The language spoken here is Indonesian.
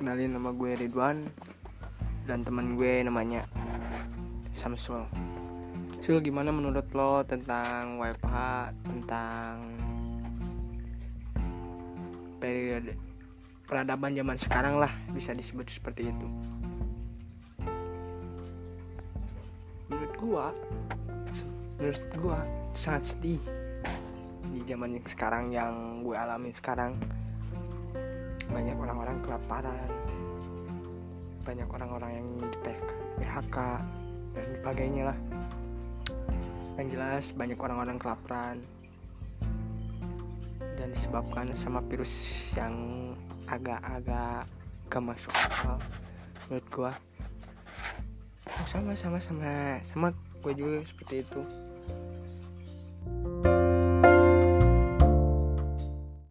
Kenalin nama gue Ridwan Dan teman gue namanya Samsul. Sul gimana menurut lo tentang WFH Tentang Periode Peradaban zaman sekarang lah Bisa disebut seperti itu? Menurut gua Menurut gua sangat sedih di zaman sekarang yang gue alami sekarang banyak orang-orang kelaparan banyak orang-orang yang di PHK, dan sebagainya lah. Yang jelas banyak orang-orang kelaparan. Dan disebabkan sama virus yang agak-agak gak masuk akal menurut gua. Sama sama sama sama gue juga seperti itu